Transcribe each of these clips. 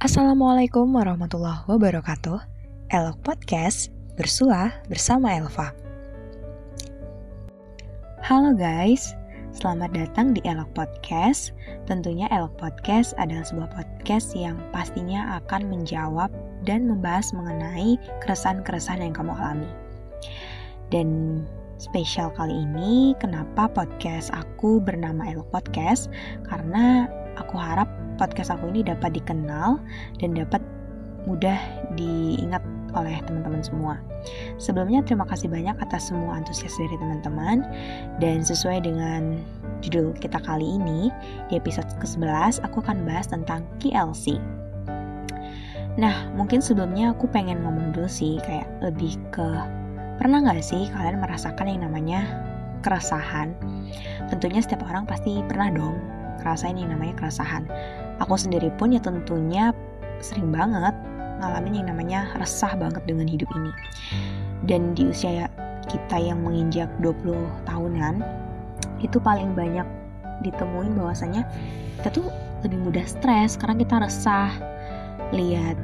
Assalamualaikum warahmatullahi wabarakatuh. Elok Podcast bersua bersama Elva. Halo guys, selamat datang di Elok Podcast. Tentunya Elok Podcast adalah sebuah podcast yang pastinya akan menjawab dan membahas mengenai keresahan-keresahan yang kamu alami. Dan spesial kali ini, kenapa podcast aku bernama Elok Podcast? Karena aku harap podcast aku ini dapat dikenal dan dapat mudah diingat oleh teman-teman semua. Sebelumnya terima kasih banyak atas semua antusias dari teman-teman dan sesuai dengan judul kita kali ini di episode ke-11 aku akan bahas tentang KLC. Nah, mungkin sebelumnya aku pengen ngomong dulu sih kayak lebih ke pernah nggak sih kalian merasakan yang namanya keresahan? Tentunya setiap orang pasti pernah dong ngerasain yang namanya keresahan. Aku sendiri pun ya tentunya sering banget ngalamin yang namanya resah banget dengan hidup ini. Dan di usia kita yang menginjak 20 tahunan, itu paling banyak ditemuin bahwasanya kita tuh lebih mudah stres karena kita resah lihat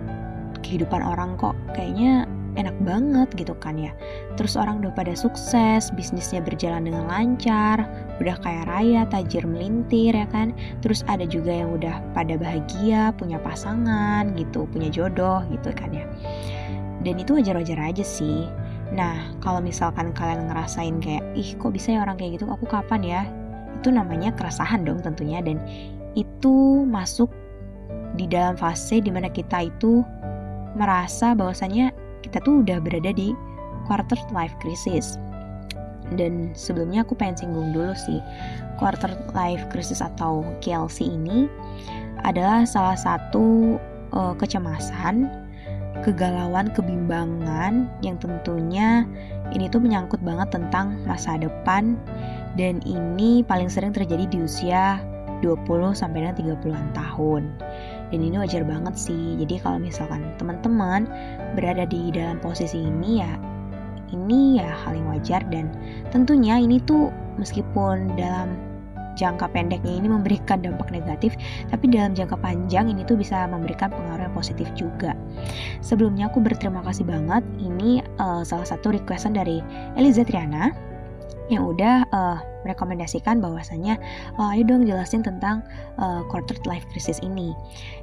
kehidupan orang kok kayaknya enak banget gitu kan ya. Terus orang udah pada sukses, bisnisnya berjalan dengan lancar, udah kaya raya, tajir melintir ya kan. Terus ada juga yang udah pada bahagia, punya pasangan gitu, punya jodoh gitu kan ya. Dan itu wajar-wajar aja sih. Nah, kalau misalkan kalian ngerasain kayak, ih kok bisa ya orang kayak gitu, aku kapan ya? Itu namanya keresahan dong tentunya dan itu masuk di dalam fase di mana kita itu merasa bahwasanya kita tuh udah berada di quarter life crisis. Dan sebelumnya aku pengen singgung dulu sih, quarter life crisis atau KLC ini adalah salah satu uh, kecemasan, kegalauan, kebimbangan yang tentunya ini tuh menyangkut banget tentang masa depan dan ini paling sering terjadi di usia 20 sampai dengan 30-an tahun dan ini wajar banget sih. Jadi kalau misalkan teman-teman berada di dalam posisi ini ya ini ya hal yang wajar. Dan tentunya ini tuh meskipun dalam jangka pendeknya ini memberikan dampak negatif, tapi dalam jangka panjang ini tuh bisa memberikan pengaruh yang positif juga. Sebelumnya aku berterima kasih banget, ini uh, salah satu requestan dari Eliza Triana yang udah uh, merekomendasikan bahwasanya oh, ayo dong jelasin tentang uh, quarter life crisis ini.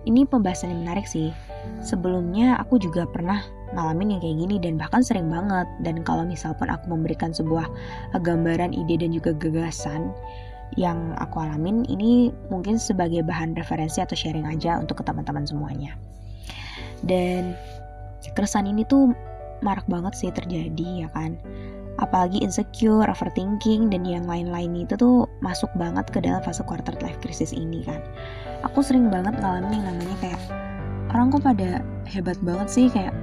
Ini pembahasan yang menarik sih. Sebelumnya aku juga pernah ngalamin yang kayak gini dan bahkan sering banget. Dan kalau misal pun aku memberikan sebuah uh, gambaran, ide dan juga gagasan yang aku alamin ini mungkin sebagai bahan referensi atau sharing aja untuk ke teman-teman semuanya. Dan keresahan ini tuh marak banget sih terjadi ya kan apalagi insecure, overthinking, dan yang lain-lain itu tuh masuk banget ke dalam fase quarter life crisis ini kan. Aku sering banget ngalamin yang namanya kayak orang kok pada hebat banget sih kayak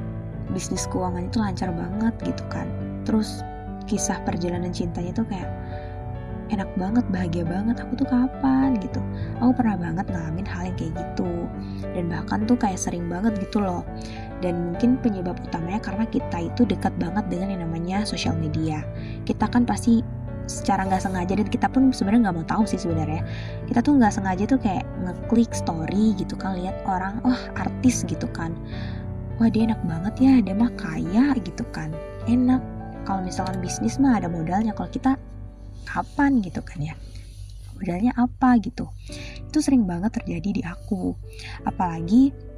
bisnis keuangan itu lancar banget gitu kan. Terus kisah perjalanan cintanya tuh kayak enak banget, bahagia banget. Aku tuh kapan gitu. Aku pernah banget ngalamin hal yang kayak gitu. Dan bahkan tuh kayak sering banget gitu loh dan mungkin penyebab utamanya karena kita itu dekat banget dengan yang namanya sosial media. Kita kan pasti secara nggak sengaja dan kita pun sebenarnya nggak mau tahu sih sebenarnya. Kita tuh nggak sengaja tuh kayak ngeklik story gitu kan lihat orang oh artis gitu kan. Wah dia enak banget ya dia mah kaya gitu kan. Enak. Kalau misalkan bisnis mah ada modalnya kalau kita kapan? gitu kan ya. Modalnya apa? gitu. Itu sering banget terjadi di aku. Apalagi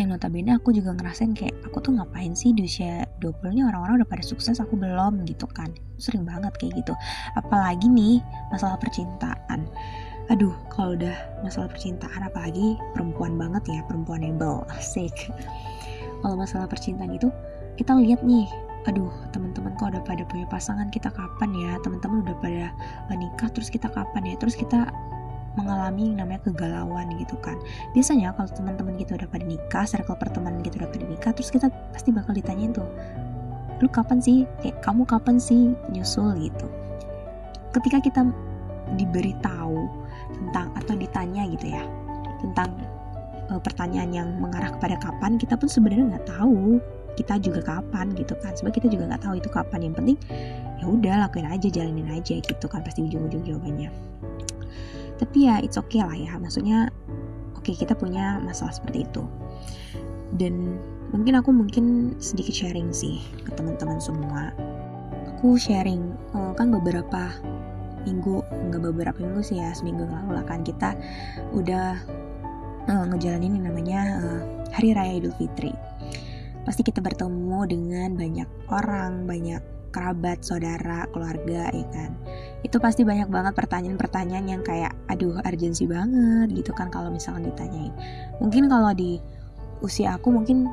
yang notabene aku juga ngerasain kayak aku tuh ngapain sih di usia 20 nya orang-orang udah pada sukses aku belum gitu kan. Sering banget kayak gitu. Apalagi nih masalah percintaan. Aduh kalau udah masalah percintaan apalagi perempuan banget ya perempuan able asik. Kalau masalah percintaan itu kita lihat nih aduh teman-teman kok udah pada punya pasangan kita kapan ya? Teman-teman udah pada nikah terus kita kapan ya? Terus kita mengalami namanya kegalauan gitu kan. Biasanya kalau teman-teman kita udah pada nikah circle pertemanan kita udah pada nikah terus kita pasti bakal ditanyain tuh lu kapan sih? Kayak kamu kapan sih nyusul? gitu. Ketika kita diberitahu tentang atau ditanya gitu ya tentang uh, pertanyaan yang mengarah kepada kapan kita pun sebenarnya nggak tahu kita juga kapan gitu kan. Sebab kita juga nggak tahu itu kapan. Yang penting ya udah lakuin aja jalanin aja gitu kan. Pasti ujung-ujung jawabannya tapi ya it's okay lah ya. Maksudnya oke okay, kita punya masalah seperti itu. Dan mungkin aku mungkin sedikit sharing sih ke teman-teman semua. Aku sharing uh, kan beberapa minggu nggak beberapa minggu sih ya seminggu lalu lah kan kita udah uh, ngejalanin yang namanya uh, hari raya Idul Fitri. Pasti kita bertemu dengan banyak orang banyak kerabat, saudara, keluarga, ya kan. Itu pasti banyak banget pertanyaan-pertanyaan yang kayak, aduh, urgensi banget gitu kan kalau misalkan ditanyain. Mungkin kalau di usia aku mungkin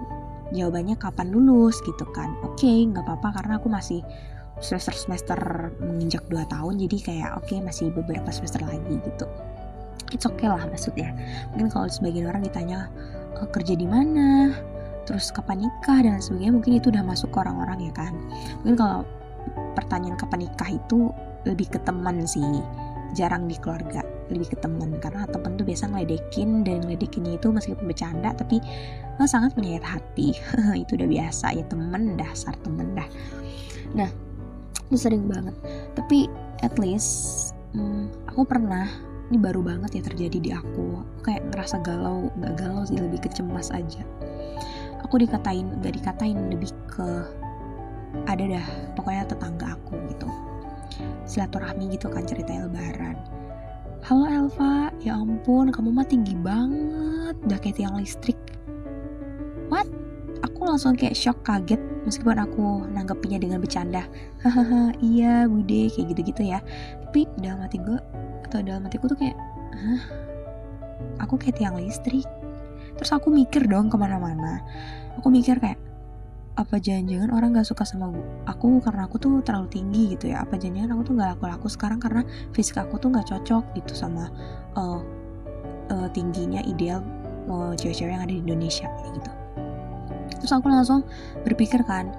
jawabannya kapan lulus gitu kan. Oke, okay, nggak apa-apa karena aku masih semester semester menginjak 2 tahun jadi kayak oke okay, masih beberapa semester lagi gitu it's okay lah maksudnya mungkin kalau sebagian orang ditanya e, kerja di mana terus kapan nikah dan sebagainya mungkin itu udah masuk ke orang-orang ya kan. Mungkin kalau pertanyaan kapan nikah itu lebih ke teman sih jarang di keluarga lebih ke temen karena temen tuh biasa ngeledekin dan ngeledekinnya itu meskipun bercanda tapi oh, sangat menyayat hati. Itu udah biasa ya temen dasar temen dah. Nah itu sering banget. Tapi at least hmm, aku pernah ini baru banget ya terjadi di aku. Kayak ngerasa galau nggak galau sih lebih kecemas aja aku dikatain nggak dikatain lebih ke ada dah pokoknya tetangga aku gitu silaturahmi gitu kan ceritanya lebaran Halo Elva, ya ampun kamu mah tinggi banget, udah kayak tiang listrik. What? Aku langsung kayak shock kaget meskipun aku nanggepinnya dengan bercanda. Hahaha, iya bude kayak gitu-gitu ya. Tapi dalam hati gue atau dalam hatiku tuh kayak, hah? Aku kayak tiang listrik. Terus aku mikir dong ke mana-mana. Aku mikir kayak, apa jangan-jangan orang gak suka sama aku karena aku tuh terlalu tinggi gitu ya. Apa jangan-jangan aku tuh gak laku-laku sekarang karena fisik aku tuh gak cocok gitu sama uh, uh, tingginya ideal uh, cewek-cewek yang ada di Indonesia gitu. Terus aku langsung berpikir kan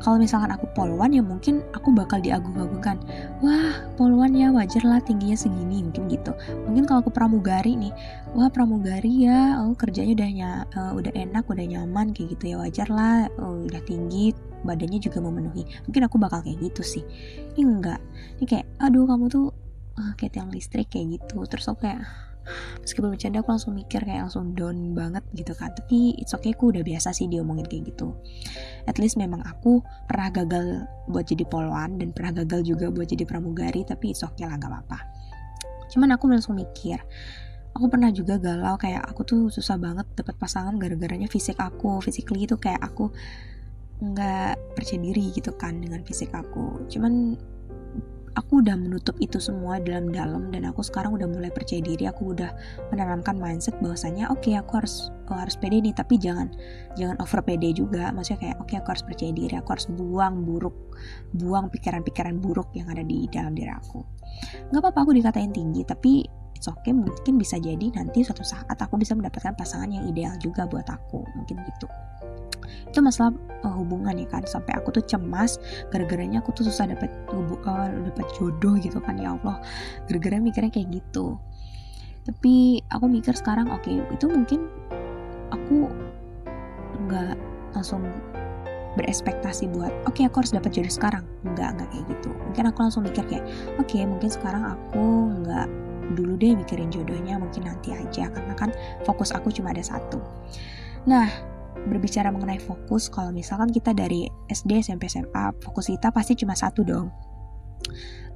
kalau misalkan aku polwan ya mungkin aku bakal diagung-agungkan. Wah polwan ya wajar lah tingginya segini mungkin gitu. Mungkin kalau aku pramugari nih wah pramugari ya oh kerjanya udah ny uh, eh, udah enak udah nyaman kayak gitu ya wajar lah oh, udah tinggi badannya juga memenuhi. Mungkin aku bakal kayak gitu sih. Ini enggak. Ini kayak aduh kamu tuh uh, kayak tiang listrik kayak gitu. Terus aku kayak meskipun bercanda aku langsung mikir kayak langsung down banget gitu kan. Tapi it's okay aku udah biasa sih diomongin kayak gitu. At least memang aku pernah gagal buat jadi polwan dan pernah gagal juga buat jadi pramugari tapi it's okay lah gak apa-apa. Cuman aku langsung mikir aku pernah juga galau kayak aku tuh susah banget dapat pasangan gara-garanya fisik aku. Physically itu kayak aku nggak percaya diri gitu kan dengan fisik aku. Cuman aku udah menutup itu semua dalam-dalam dan aku sekarang udah mulai percaya diri aku udah menanamkan mindset bahwasanya oke okay, aku harus oh, harus pede nih tapi jangan jangan over pede juga. Maksudnya kayak oke okay, aku harus percaya diri aku harus buang buruk buang pikiran-pikiran buruk yang ada di dalam diri aku. Nggak apa-apa aku dikatain tinggi tapi it's okay mungkin bisa jadi nanti suatu saat aku bisa mendapatkan pasangan yang ideal juga buat aku mungkin gitu. Itu masalah uh, hubungan ya kan sampai aku tuh cemas gara-garanya aku tuh susah dapat uh, dapat jodoh gitu kan ya Allah. Gara-gara mikirnya kayak gitu. Tapi aku mikir sekarang oke okay, itu mungkin aku nggak langsung berespektasi buat oke okay, aku harus dapat jodoh sekarang. Nggak nggak kayak gitu. Mungkin aku langsung mikir kayak oke okay, mungkin sekarang aku nggak dulu deh mikirin jodohnya mungkin nanti aja karena kan fokus aku cuma ada satu nah berbicara mengenai fokus, kalau misalkan kita dari SD, SMP, SMA, fokus kita pasti cuma satu dong.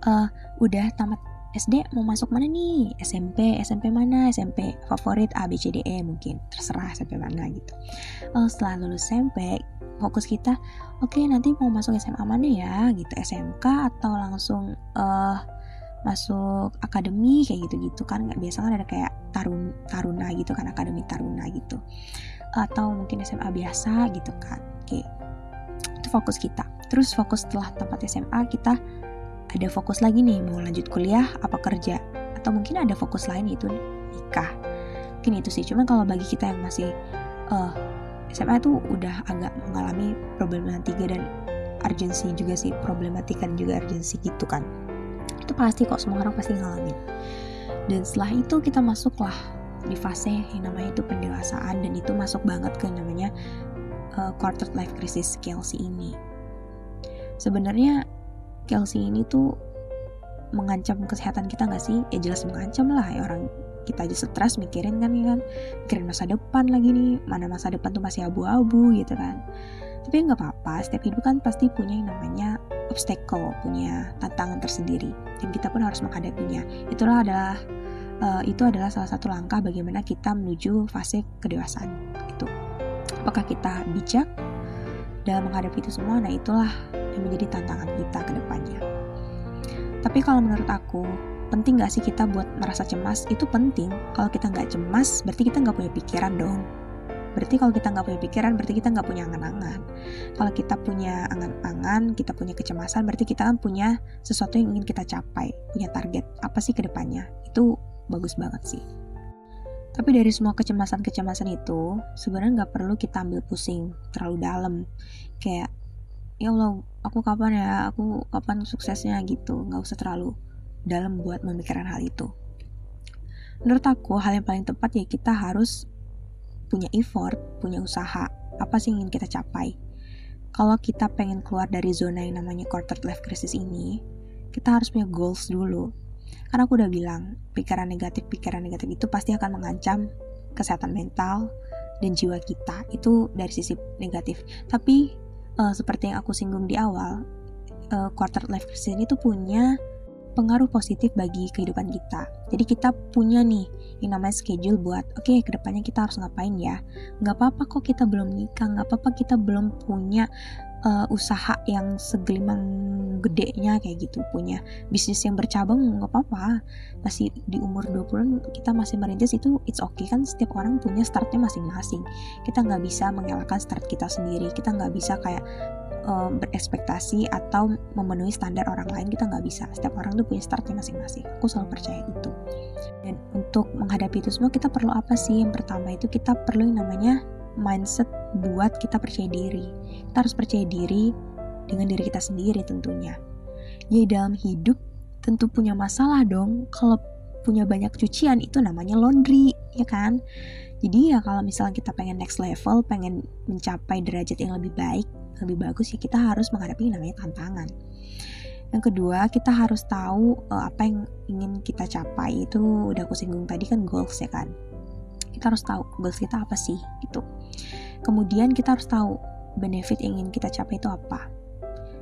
Uh, udah tamat SD mau masuk mana nih? SMP, SMP mana? SMP favorit A, B, C, D, E mungkin. Terserah SMP mana gitu. Uh, setelah lulus SMP, fokus kita, oke okay, nanti mau masuk SMA mana ya? Gitu, SMK atau langsung uh, masuk akademi kayak gitu-gitu kan. Nggak biasa kan ada kayak tarun taruna gitu kan akademi taruna gitu. Atau mungkin SMA biasa gitu kan oke itu fokus kita. Terus fokus setelah tempat SMA kita ada fokus lagi nih mau lanjut kuliah apa kerja? Atau mungkin ada fokus lain itu nikah. Mungkin itu sih cuman kalau bagi kita yang masih uh, eh, SMA itu udah agak mengalami problematika dan urgensi juga sih problematika dan juga urgensi gitu kan itu pasti kok semua orang pasti ngalamin dan setelah itu kita masuklah di fase yang namanya itu pendewasaan dan itu masuk banget ke namanya uh, quarter life crisis Kelsey ini. Sebenarnya Kelsey ini tuh mengancam kesehatan kita nggak sih? Ya jelas mengancam lah ya orang kita aja stres mikirin kan ya kan mikirin masa depan lagi nih mana masa depan tuh masih abu-abu gitu kan tapi nggak apa-apa setiap hidup kan pasti punya yang namanya obstacle punya tantangan tersendiri dan kita pun harus menghadapinya. Itulah adalah uh, itu adalah salah satu langkah bagaimana kita menuju fase kedewasaan itu apakah kita bijak dalam menghadapi itu semua? Nah itulah yang menjadi tantangan kita ke depannya. Tapi kalau menurut aku penting gak sih kita buat merasa cemas? Itu penting. Kalau kita nggak cemas berarti kita nggak punya pikiran dong berarti kalau kita nggak punya pikiran berarti kita nggak punya angan-angan. Kalau kita punya angan-angan kita punya kecemasan berarti kita kan punya sesuatu yang ingin kita capai punya target apa sih ke depannya? Itu bagus banget sih. Tapi dari semua kecemasan-kecemasan itu sebenarnya nggak perlu kita ambil pusing terlalu dalam. Kayak ya Allah aku kapan ya? Aku kapan suksesnya? Gitu. Nggak usah terlalu dalam buat memikirkan hal itu. Menurut aku, hal yang paling tepat ya kita harus punya effort, punya usaha. Apa sih yang ingin kita capai? Kalau kita pengen keluar dari zona yang namanya quarter life crisis ini, kita harus punya goals dulu. Karena aku udah bilang, pikiran negatif, pikiran negatif itu pasti akan mengancam kesehatan mental dan jiwa kita. Itu dari sisi negatif. Tapi, uh, seperti yang aku singgung di awal, uh, quarter life crisis ini tuh punya pengaruh positif bagi kehidupan kita. Jadi kita punya nih yang namanya schedule buat, oke okay, ke depannya kita harus ngapain ya. Nggak apa-apa kok kita belum nikah, nggak apa-apa kita belum punya uh, usaha yang segelimang gedenya kayak gitu punya bisnis yang bercabang nggak apa-apa masih di umur 20 kita masih merintis itu it's okay kan setiap orang punya startnya masing-masing kita nggak bisa mengelakkan start kita sendiri kita nggak bisa kayak uh, berekspektasi atau memenuhi standar orang lain kita nggak bisa. Setiap orang tuh punya startnya masing-masing. Aku selalu percaya itu. Dan untuk menghadapi itu semua kita perlu apa sih? Yang pertama itu kita perlu yang namanya mindset buat kita percaya diri. Kita harus percaya diri dengan diri kita sendiri tentunya. Ya dalam hidup tentu punya masalah dong. Kalau punya banyak cucian itu namanya laundry ya kan? Jadi ya kalau misalnya kita pengen next level, pengen mencapai derajat yang lebih baik, lebih bagus ya kita harus menghadapi namanya tantangan. Yang kedua, kita harus tahu uh, apa yang ingin kita capai. Itu udah aku singgung tadi kan goals ya kan. Kita harus tahu goals kita apa sih gitu. Kemudian kita harus tahu benefit yang ingin kita capai itu apa.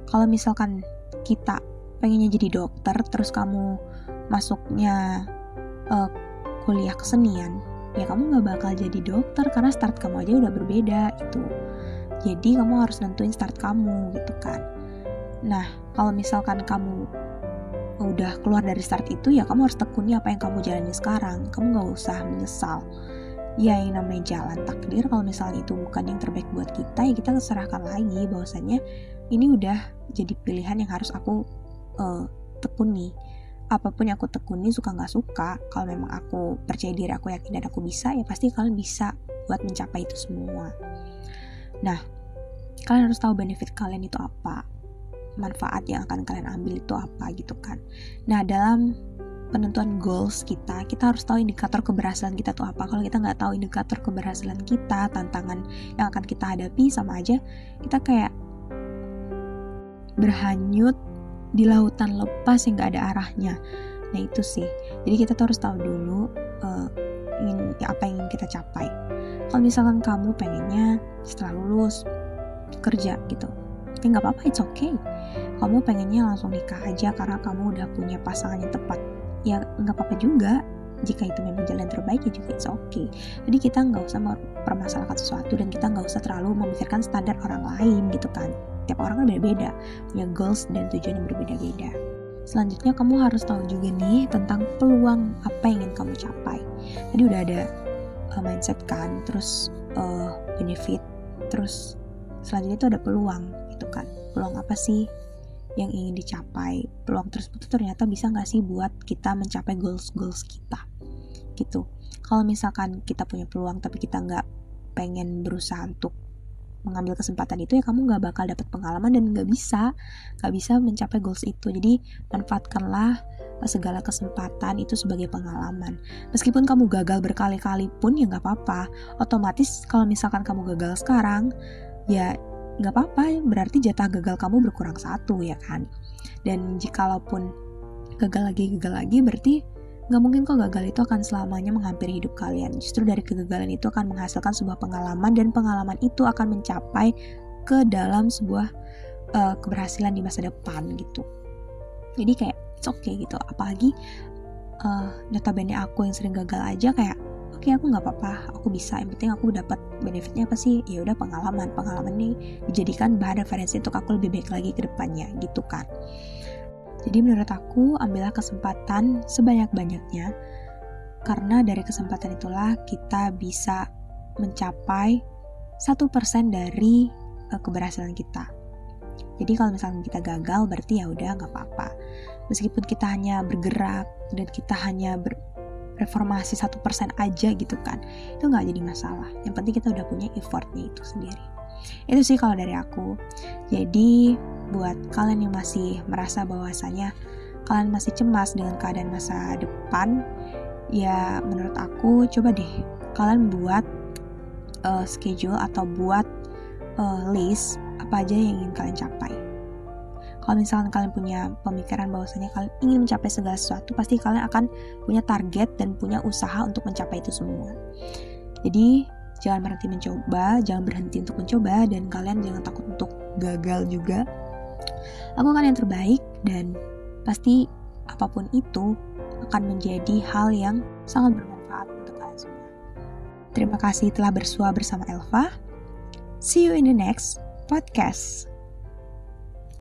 Kalau misalkan kita pengennya jadi dokter, terus kamu masuknya uh, kuliah kesenian, ya kamu nggak bakal jadi dokter karena start kamu aja udah berbeda itu jadi kamu harus nentuin start kamu gitu kan. Nah kalau misalkan kamu udah keluar dari start itu ya kamu harus tekuni apa yang kamu jalani sekarang. Kamu nggak usah menyesal. Ya yang namanya jalan takdir kalau misalnya itu bukan yang terbaik buat kita ya kita serahkan lagi bahwasannya ini udah jadi pilihan yang harus aku uh, tekuni. Apa pun yang aku tekuni suka nggak suka kalau memang aku percaya diri aku yakin dan aku bisa ya pasti kalian bisa buat mencapai itu semua Nah, kalian harus tahu benefit kalian itu apa, manfaat yang akan kalian ambil itu apa gitu kan. Nah, dalam penentuan goals kita, kita harus tahu indikator keberhasilan kita tuh apa. Kalau kita nggak tahu indikator keberhasilan kita, tantangan yang akan kita hadapi sama aja kita kayak berhanyut di lautan lepas yang nggak ada arahnya. Nah itu sih. Jadi kita tuh harus tahu dulu uh, ingin apa yang ingin kita capai kalau misalkan kamu pengennya setelah lulus kerja gitu ya nggak apa-apa it's okay. Kamu pengennya langsung nikah aja karena kamu udah punya pasangan yang tepat. Ya nggak apa-apa juga. Jika itu memang jalan terbaik ya juga it's okay. Jadi kita nggak usah mempermasalahkan sesuatu dan kita nggak usah terlalu memikirkan standar orang lain gitu kan. Tiap orang kan beda-beda punya goals dan tujuan yang berbeda-beda. Selanjutnya kamu harus tahu juga nih tentang peluang apa yang ingin kamu capai. Tadi udah ada uh, mindset kan terus uh, benefit terus selanjutnya itu ada peluang gitu kan. Peluang apa sih yang ingin dicapai? Peluang tersebut itu ternyata bisa nggak sih buat kita mencapai goals goals kita? Gitu. Kalau misalkan kita punya peluang tapi kita nggak pengen berusaha untuk mengambil kesempatan itu ya kamu nggak bakal dapat pengalaman dan nggak bisa nggak bisa mencapai goals itu. Jadi manfaatkanlah segala kesempatan itu sebagai pengalaman. Meskipun kamu gagal berkali-kali pun ya nggak apa-apa. Otomatis kalau misalkan kamu gagal sekarang, ya nggak apa-apa. Berarti jatah gagal kamu berkurang satu ya kan. Dan jikalaupun gagal lagi gagal lagi berarti Gak mungkin kok gagal itu akan selamanya menghampiri hidup kalian. Justru dari kegagalan itu akan menghasilkan sebuah pengalaman dan pengalaman itu akan mencapai ke dalam sebuah uh, keberhasilan di masa depan gitu. Jadi kayak it's okay gitu. Apalagi uh, notabene aku yang sering gagal aja kayak oke okay, aku nggak apa-apa aku bisa. Yang penting aku dapat benefitnya apa sih? Ya udah pengalaman pengalaman ini dijadikan bahan referensi untuk aku lebih baik lagi ke depannya gitu kan. Jadi menurut aku ambillah kesempatan sebanyak-banyaknya karena dari kesempatan itulah kita bisa mencapai satu persen dari uh, keberhasilan kita jadi kalau misalnya kita gagal berarti ya udah nggak apa-apa. Meskipun kita hanya bergerak dan kita hanya ber, reformasi satu persen aja gitu kan itu nggak jadi masalah. Yang penting kita udah punya effortnya itu sendiri. Itu sih kalau dari aku. Jadi buat kalian yang masih merasa bahwasanya kalian masih cemas dengan keadaan masa depan ya menurut aku coba deh kalian buat uh, schedule atau buat uh, list apa aja yang ingin kalian capai kalau misalkan kalian punya pemikiran bahwasanya kalian ingin mencapai segala sesuatu, pasti kalian akan punya target dan punya usaha untuk mencapai itu semua. Jadi, jangan berhenti mencoba, jangan berhenti untuk mencoba, dan kalian jangan takut untuk gagal juga. Aku akan yang terbaik, dan pasti apa pun itu akan menjadi hal yang sangat bermanfaat untuk kalian semua. Terima kasih telah bersua bersama Elva. See you in the next podcast.